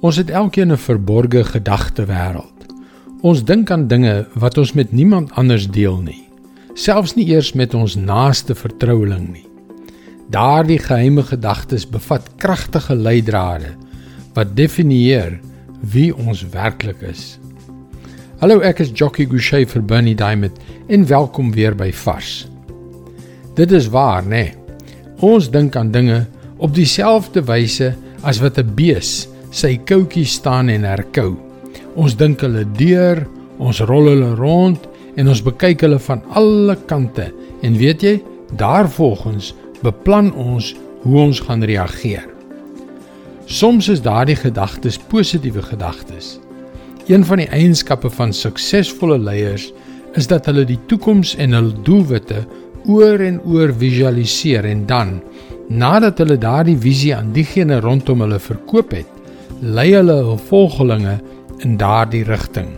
Ons het elkeen 'n verborgde gedagte wêreld. Ons dink aan dinge wat ons met niemand anders deel nie, selfs nie eers met ons naaste vertroueling nie. Daardie geheime gedagtes bevat kragtige leidrade wat definieer wie ons werklik is. Hallo, ek is Jockey Gouchee vir Bernie Diamond en welkom weer by Vars. Dit is waar, né? Nee. Ons dink aan dinge op dieselfde wyse as wat 'n bees sy koutjie staan en herkou. Ons dink hulle deur, ons rol hulle rond en ons bekyk hulle van alle kante en weet jy, daarvolgens beplan ons hoe ons gaan reageer. Soms is daardie gedagtes positiewe gedagtes. Een van die eienskappe van suksesvolle leiers is dat hulle die toekoms en hul doelwitte oor en oor visualiseer en dan nadat hulle daardie visie aan diegene rondom hulle verkoop het, lei hulle hul volgelinge in daardie rigting.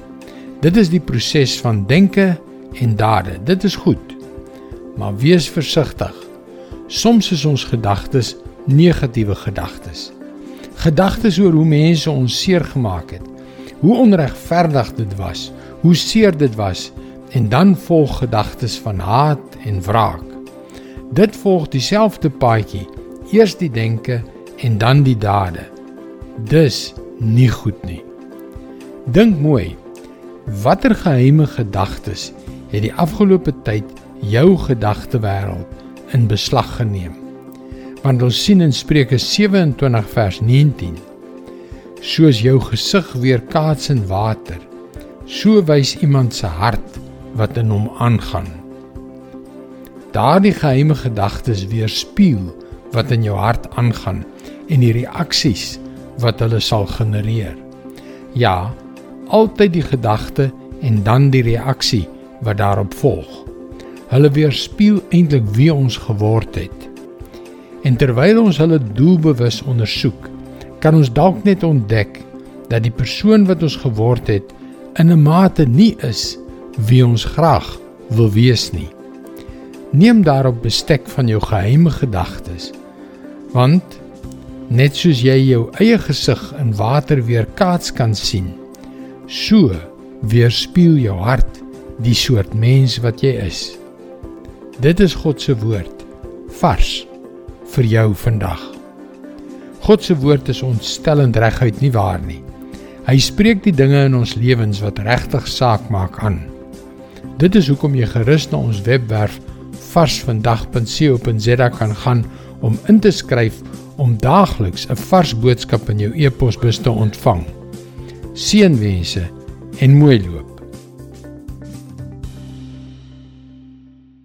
Dit is die proses van denke en dade. Dit is goed. Maar wees versigtig. Soms is ons gedagtes negatiewe gedagtes. Gedagtes oor hoe mense ons seer gemaak het, hoe onregverdig dit was, hoe seer dit was en dan volg gedagtes van haat en wraak. Dit volg dieselfde paadjie, eers die denke en dan die dade. Dis nie goed nie. Dink mooi. Watter geheime gedagtes het die afgelope tyd jou gedagtewêreld in beslag geneem? Want ons sien in Spreuke 27 vers 19: Soos jou gesig weer kaats in water, so wys iemand se hart wat in hom aangaan. Daardie geheime gedagtes weerspieël wat in jou hart aangaan en die reaksies wat hulle sal genereer. Ja, altyd die gedagte en dan die reaksie wat daarop volg. Hulle weerspieël eintlik wie ons geword het. En terwyl ons hulle doelbewus ondersoek, kan ons dalk net ontdek dat die persoon wat ons geword het in 'n mate nie is wie ons graag wil wees nie. Neem daarop bestek van jou geheime gedagtes. Want Net soos jy jou eie gesig in water weer kaats kan sien, so weerspieël jou hart die soort mens wat jy is. Dit is God se woord vars vir jou vandag. God se woord is ontstellend reguit nie waar nie. Hy spreek die dinge in ons lewens wat regtig saak maak aan. Dit is hoekom jy gerus na ons webwerf varsvandag.co.za kan gaan om in te skryf om daagliks 'n vars boodskap in jou e-posbus te ontvang. Seënwense en mooi loop.